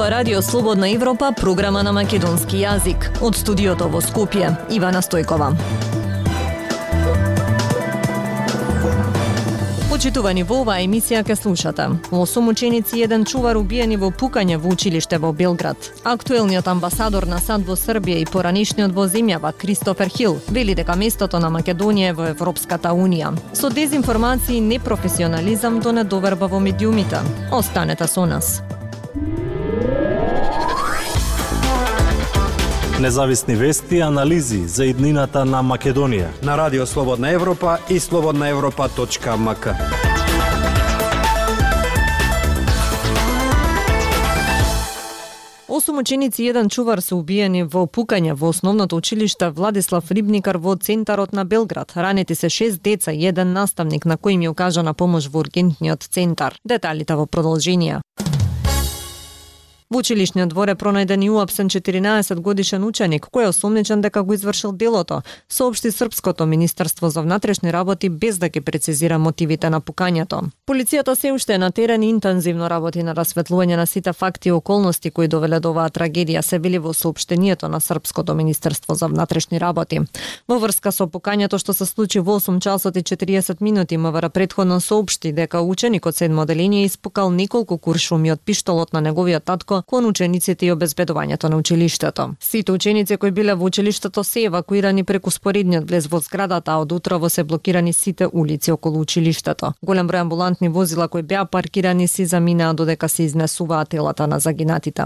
Ова радио Слободна Европа, програма на македонски јазик. Од студиото во Скопје, Ивана Стојкова. Почитувани во оваа емисија ке слушате. Осум ученици и еден чувар убиени во пукање во училиште во Белград. Актуелниот амбасадор на САД во Србија и поранишниот во земјава Кристофер Хил вели дека местото на Македонија е во Европската Унија. Со дезинформации и непрофесионализам до недоверба во медиумите. Останете со нас. Независни вести и анализи за иднината на Македонија. На Радио Слободна Европа и слободнаевропа.мк. Осум ученици и еден чувар се убиени во пукање во основното училиште Владислав Рибникар во центарот на Белград. Ранети се шест деца и еден наставник на кој им ја окажана помош во ургентниот центар. Деталите во продолжение. Во училишниот двор е пронајден и уапсен 14 годишен ученик кој е осомничен дека го извршил делото, соопшти Српското министерство за внатрешни работи без да ги прецизира мотивите на пукањето. Полицијата се уште е на терен и интензивно работи на расветлување на сите факти и околности кои довеле до оваа трагедија, се вели во соопштението на Српското министерство за внатрешни работи. Во врска со пукањето што се случи во 8 часот и 40 минути, МВР предходно соопшти дека ученикот седмо одделение испукал неколку куршуми од пиштолот на неговиот татко кон учениците и обезбедувањето на училиштето. Сите ученици кои биле во училиштето се евакуирани преку споредниот влез во зградата, а од утрово се блокирани сите улици околу училиштето. Голем број амбулантни возила кои беа паркирани си заминаа додека се изнесуваат телата на загинатите.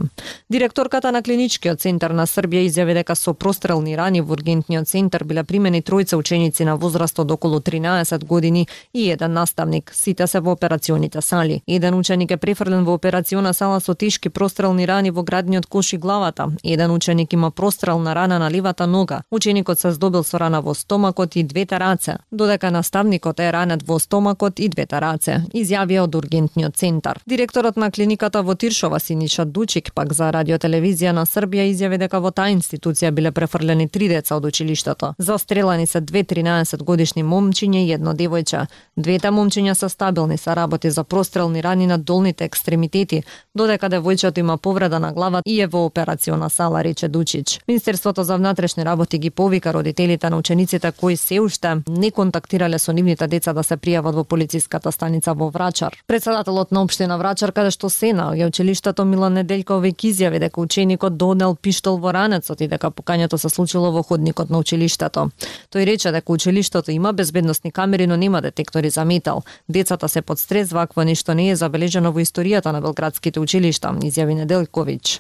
Директорката на клиничкиот центар на Србија изјави дека со прострелни рани во ургентниот центар биле примени тројца ученици на возраст од околу 13 години и еден наставник. Сите се во операционите сали. Еден ученик е префрлен во операциона сала со тешки прострел прострелни рани во градниот кош и главата. Еден ученик има прострелна рана на левата нога. Ученикот се здобил со рана во стомакот и двете раце, додека наставникот е ранет во стомакот и двете раце, изјавија од ургентниот центар. Директорот на клиниката во Тиршова Синиша Дучик пак за радиотелевизија на Србија изјави дека во таа институција биле префрлени три деца од училиштето. Застрелани се две 13 годишни момчиња и едно девојче. Двете момчиња се стабилни са работи за прострелни рани на долните екстремитети, додека девојчето има има повреда на глава и е во операциона сала, рече Дучич. Министерството за внатрешни работи ги повика родителите на учениците кои се уште не контактирале со нивните деца да се пријават во полициската станица во Врачар. Председателот на општина Врачар, каде што сена ја училиштето Милан Неделковиќ изјави дека ученикот донел пиштол во ранецот и дека покањето се случило во ходникот на училиштето. Тој рече дека училиштето има безбедносни камери, но нема детектори за метал. Децата се под стрес, вакво нешто не е забележено во историјата на белградските училишта, изјави Неделковиќ.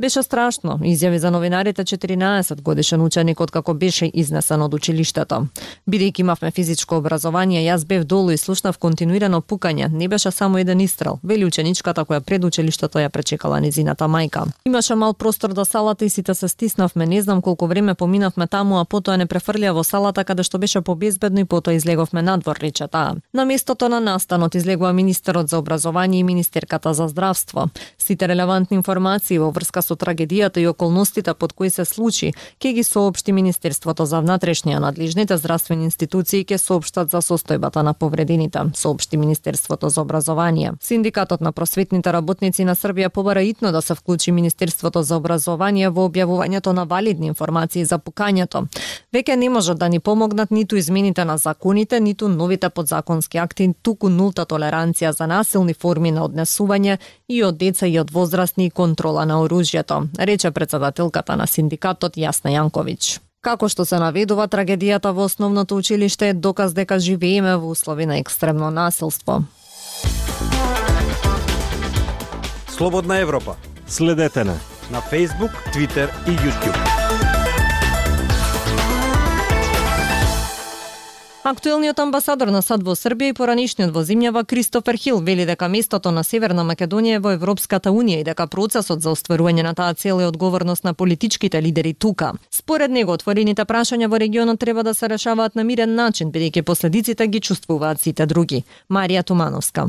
Беше страшно, изјави за новинарите 14 годишен ученик како беше изнесен од училиштето. Бидејќи имавме физичко образование, јас бев долу и слушнав континуирано пукање. Не беше само еден истрел, вели ученичката која пред училиштето ја пречекала низината мајка. Имаше мал простор до салата и сите се стиснавме, не знам колку време поминавме таму, а потоа не префрлија во салата каде што беше побезбедно и потоа излеговме надвор, рече таа. На местото на настанот излегува министерот за образование и министерката за здравство. Сите релевантни информации во врска со трагедијата и околностите под кои се случи, ќе ги соопшти Министерството за внатрешни, надлежните здравствени институции ќе соопштат за состојбата на повредените, соопшти Министерството за образование. Синдикатот на просветните работници на Србија побара итно да се вклучи Министерството за образование во објавувањето на валидни информации за пукањето. Веќе не можат да ни помогнат ниту измените на законите, ниту новите подзаконски акти, туку нулта толеранција за насилни форми на однесување и од деца и од возрастни и контрола на оружје оружјето, рече председателката на синдикатот Јасна Јанковиќ. Како што се наведува, трагедијата во основното училиште е доказ дека живееме во услови на екстремно насилство. Слободна Европа. Следете на на Facebook, Twitter и YouTube. Актуелниот амбасадор на САД во Србија и поранишниот во земјава Кристофер Хил вели дека местото на Северна Македонија е во Европската унија и дека процесот за остварување на таа цел е одговорност на политичките лидери тука. Според него отворените прашања во регионот треба да се решаваат на мирен начин бидејќи последиците ги чувствуваат сите други. Марија Тумановска.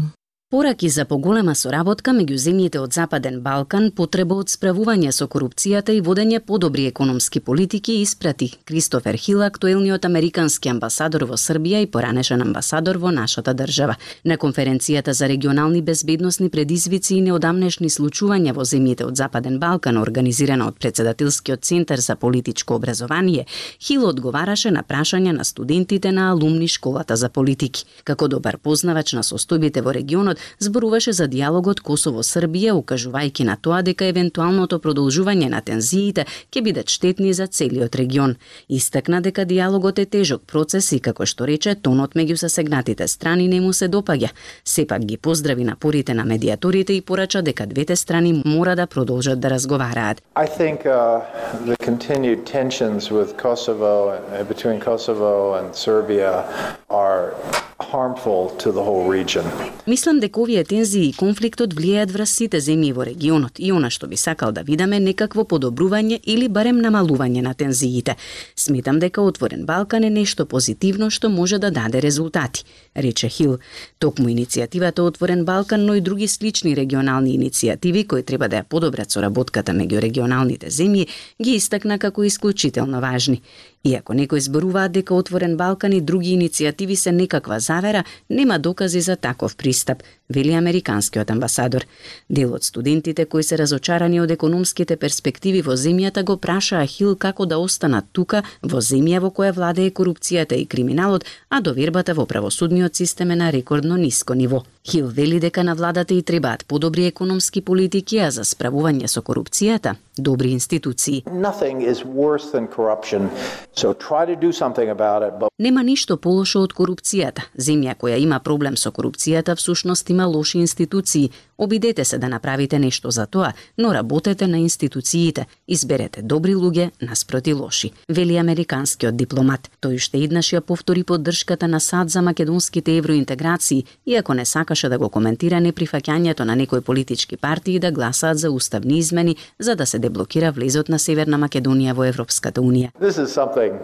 Пораки за поголема соработка меѓу земјите од Западен Балкан, потреба од справување со корупцијата и водење подобри економски политики испрати Кристофер Хил, актуелниот американски амбасадор во Србија и поранешен амбасадор во нашата држава. На конференцијата за регионални безбедносни предизвици и неодамнешни случувања во земјите од Западен Балкан, организирана од председателскиот центар за политичко образование, Хил одговараше на прашања на студентите на алумни школата за политики. Како добар познавач на состојбите во регионот, зборуваше за диалогот Косово-Србија, укажувајќи на тоа дека евентуалното продолжување на тензиите ќе бидат штетни за целиот регион. Истакна дека диалогот е тежок процес и како што рече, тонот меѓу засегнатите страни не му се допаѓа. Сепак ги поздрави напорите на медиаторите и порача дека двете страни мора да продолжат да разговараат. I think uh, the continued tensions with Kosovo uh, between Kosovo and Serbia are harmful to the whole region. Мислам дека овие тензии и конфликтот влијаат врз сите земји во регионот и она што би сакал да видаме некакво подобрување или барем намалување на тензиите. Сметам дека отворен Балкан е нешто позитивно што може да даде резултати, рече Хил. Токму иницијативата Отворен Балкан, но и други слични регионални иницијативи кои треба да ја подобрат соработката меѓу регионалните земји, ги истакна како исклучително важни. Иако некои зборуваат дека Отворен Балкан и други иницијативи се некаква завера, нема докази за таков пристап, вели американскиот амбасадор. Дел од студентите кои се разочарани од економските перспективи во земјата го прашаа Хил како да останат тука во земја во која владее корупцијата и криминалот, а довербата во правосудниот систем е на рекордно ниско ниво. Хил вели дека на владата и требаат подобри економски политики, а за справување со корупцијата добри институции. Nothing is worse than corruption, so try to do something about it, but Нема ништо полошо од корупцијата. Земја која има проблем со корупцијата всушност има лоши институции. Обидете се да направите нешто за тоа, но работете на институциите. Изберете добри луѓе наспроти лоши, вели американскиот дипломат. Тој уште еднаш ја повтори поддршката на САД за македонските евроинтеграции, иако не сакаше да го коментира неприфаќањето на некои политички партии да гласаат за уставни измени за да се деблокира влезот на Северна Македонија во Европската унија. this is something, something,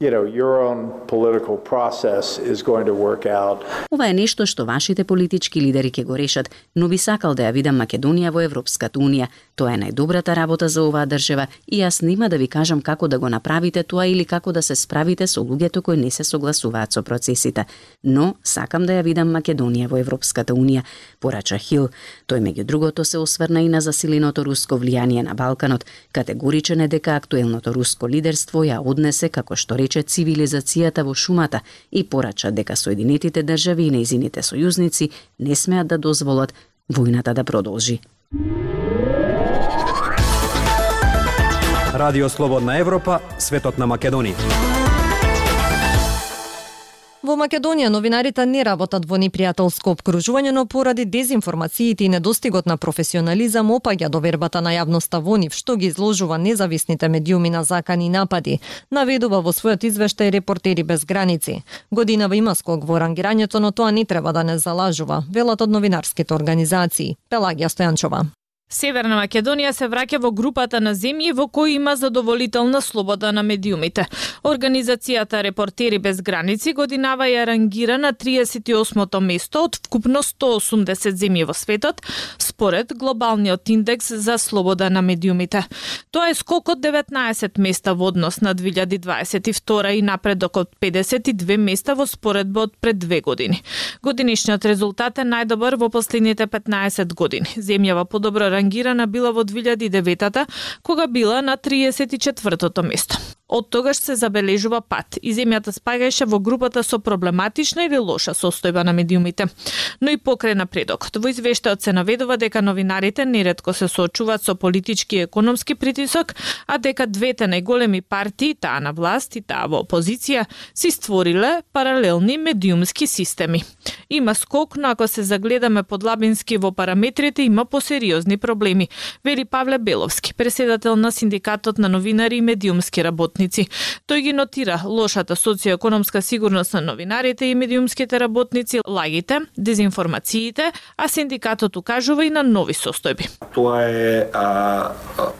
you know, your own political process is going to work out. Ова е нешто што вашите политички лидери ќе го решат, но би сакал да ја видам Македонија во Европската унија. Тоа е најдобрата работа за оваа држава и јас нема да ви кажам како да го направите тоа или како да се справите со луѓето кои не се согласуваат со процесите. Но сакам да ја видам Македонија во Европската унија, порача Хил. Тој меѓу другото се осврна и на засиленото руско влијание на Балканот, категоричен е дека актуелното руско лидерство ја однесе како што рече цивилизацијата во шумата и порача дека Соединетите држави и нејзините сојузници не смеат да дозволат војната да продолжи. Радио Слободна Европа, светот на Македонија. Во Македонија новинарите не работат во непријателско обкружување, но поради дезинформациите и недостигот на професионализам опаѓа довербата на јавноста во нив, што ги изложува независните медиуми на закани и напади, наведува во својот извештај репортери без граници. Годинава има скок во рангирањето, но тоа не треба да не залажува, велат од новинарските организации. Пелагија Стојанчова. Северна Македонија се враќа во групата на земји во кои има задоволителна слобода на медиумите. Организацијата Репортери без граници годинава ја рангира на 38-то место од вкупно 180 земји во светот, според глобалниот индекс за слобода на медиумите. Тоа е скок од 19 места во однос на 2022 и напредок од 52 места во споредба од пред две години. Годинишниот резултат е најдобар во последните 15 години. Земјава подобро рангирана била во 2009 кога била на 34-тото место. Од тогаш се забележува пат и земјата спагаеше во групата со проблематична или лоша состојба на медиумите. Но и покрај напредокот. Во извештајот се наведува дека новинарите неретко се соочуваат со политички и економски притисок, а дека двете најголеми партии, таа на власт и таа во опозиција, си створиле паралелни медиумски системи. Има скок, но ако се загледаме подлабински во параметрите, има посериозни проблеми, вели Павле Беловски, преседател на Синдикатот на новинари и медиумски работници работници. Тој ги нотира лошата социоекономска сигурност на новинарите и медиумските работници, лагите, дезинформациите, а синдикатот укажува и на нови состојби. Тоа е а,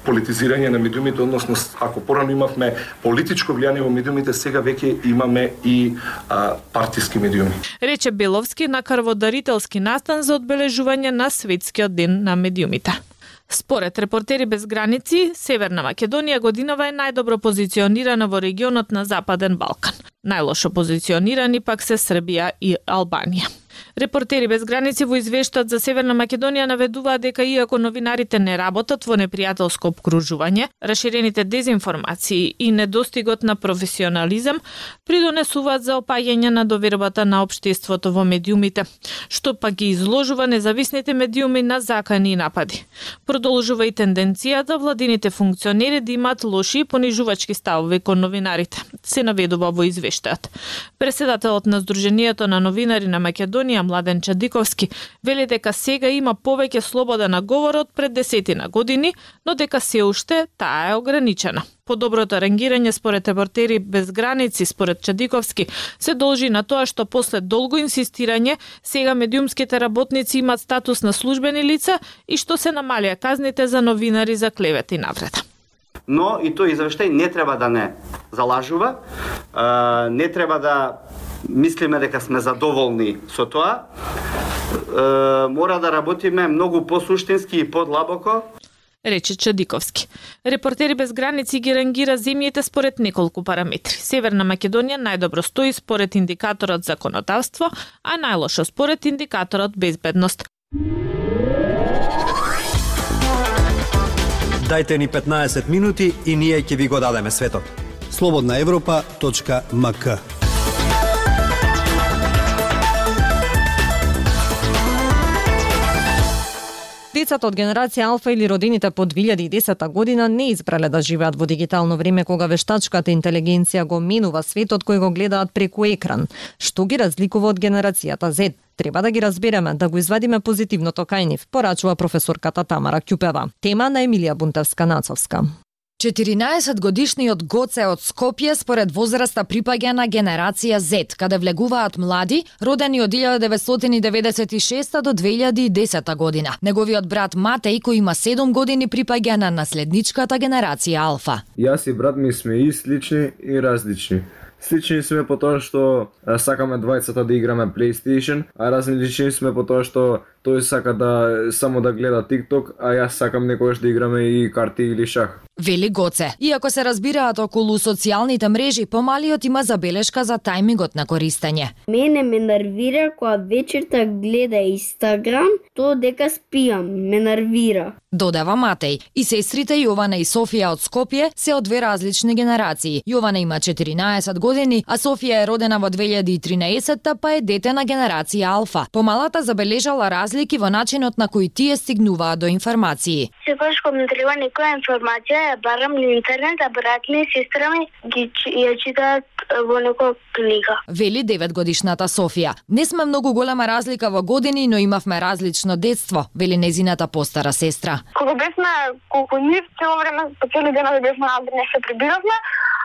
политизирање на медиумите, односно ако порано имавме политичко влијание во медиумите, сега веќе имаме и а, партиски медиуми. Рече Беловски на карводарителски настан за одбележување на светскиот ден на медиумите. Според репортери без граници, Северна Македонија годинава е најдобро позиционирана во регионот на Западен Балкан. Најлошо позиционирани пак се Србија и Албанија. Репортери без граници во извештаот за Северна Македонија наведуваат дека иако новинарите не работат во непријателско обкружување, расширените дезинформации и недостигот на професионализам придонесуваат за опаѓање на довербата на општеството во медиумите, што пак ги изложува независните медиуми на закани и напади. Продолжува и тенденцијата да владините функционери да имаат лоши и понижувачки ставови кон новинарите, се наведува во извештаат. Преседателот на Сдруженијето на новинари на Македонија Македонија Младен Чадиковски вели дека сега има повеќе слобода на говорот пред десетина години, но дека се уште таа е ограничена. По доброто рангирање според репортери без граници според Чадиковски се должи на тоа што после долго инсистирање сега медиумските работници имаат статус на службени лица и што се намалија казните за новинари за клевет и навреда но и тој извештај не треба да не залажува, не треба да мислиме дека сме задоволни со тоа. Мора да работиме многу посуштински и подлабоко рече Чадиковски. Репортери без граници ги рангира земјите според неколку параметри. Северна Македонија најдобро стои според индикаторот законодавство, а најлошо според индикаторот безбедност. Дайте ни 15 минути и ние ќе ви го дадеме светот. Слободна Европа.мк Децата од генерација Алфа или родените по 2010 година не избрале да живеат во дигитално време кога вештачката интелигенција го минува светот кој го гледаат преку екран. Што ги разликува од генерацијата Z? Треба да ги разбереме, да го извадиме позитивното кај нив, порачува професорката Тамара Кјупева. Тема на Емилија Бунтевска-Нацовска. 14 годишниот Гоце од Скопје според возраста припаѓа на генерација Z, каде влегуваат млади, родени од 1996 до 2010 година. Неговиот брат Матеј, кој има 7 години, припаѓа на наследничката генерација Алфа. Јас и брат ми сме и слични и различни. Слични сме по тоа што сакаме двајцата да играме PlayStation, а различни сме по тоа што тој сака да само да гледа TikTok, а јас сакам некогаш да играме и карти или шах. Вели Гоце. Иако се разбираат околу социјалните мрежи, помалиот има забелешка за тајмингот на користење. Мене ме нервира кога вечерта гледа Инстаграм, то дека спиам, ме нервира. Додава Матеј. И сестрите Јована и Софија од Скопје се од две различни генерации. Јована има 14 години, а Софија е родена во 2013 па е дете на генерација Алфа. Помалата забележала раз разлики во начинот на кој тие стигнуваат до информации. Секогаш кога ми треба некоја информација, ја барам на интернет, а брат ми и сестра ми ги ја читаат во некоја книга. Вели 9 годишната Софија. Не сме многу голема разлика во години, но имавме различно детство, вели незината постара сестра. Кога бевме колку нив, цело време, по цели ден да бевме не се прибиравме,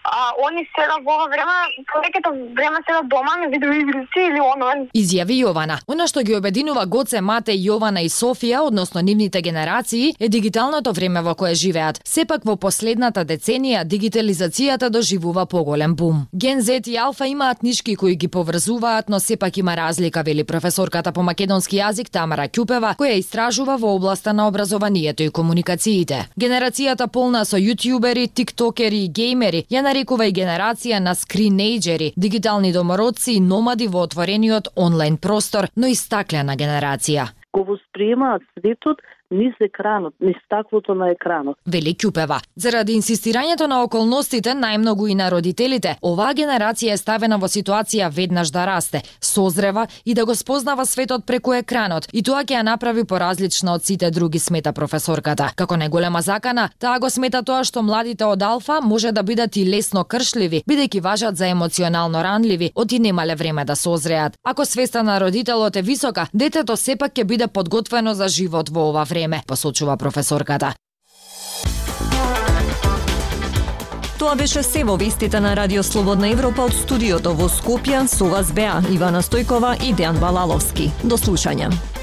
а они седат во ова време, повеќето време седат дома на видеоигрици или онлайн. Изјави Јована. Она што ги обединува Гоце, Мате, Јована и Софија, односно нивните генерации, е дигиталното време во кое живеат. Сепак во последната деценија дигитализацијата доживува поголем бум. Ген Z и Алфа имаат нишки кои ги поврзуваат, но сепак има разлика, вели професорката по македонски јазик Тамара Ќупева, која истражува во областа на образованието и комуникациите. Генерацијата полна со јутјубери, тиктокери и геймери ја нарекува и генерација на скринејџери, дигитални домородци и номади во отворениот онлайн простор, но и стаклена генерација. Го восприемаат светот низ екранот, низ стаклото на екранот. Вели Ќупева. Заради инсистирањето на околностите, најмногу и на родителите, оваа генерација е ставена во ситуација веднаш да расте, созрева и да го спознава светот преку екранот, и тоа ќе ја направи поразлична од сите други, смета професорката. Како најголема закана, таа го смета тоа што младите од Алфа може да бидат и лесно кршливи, бидејќи важат за емоционално ранливи, од и немале време да созреат. Ако свеста на родителот е висока, детето сепак ќе биде подготвено за живот во ова време време, посочува професорката. Тоа беше се во вестите на Радио Слободна Европа од студиото во Скопје. Со вас беа Ивана Стојкова и Дејан Балаловски. До слушање.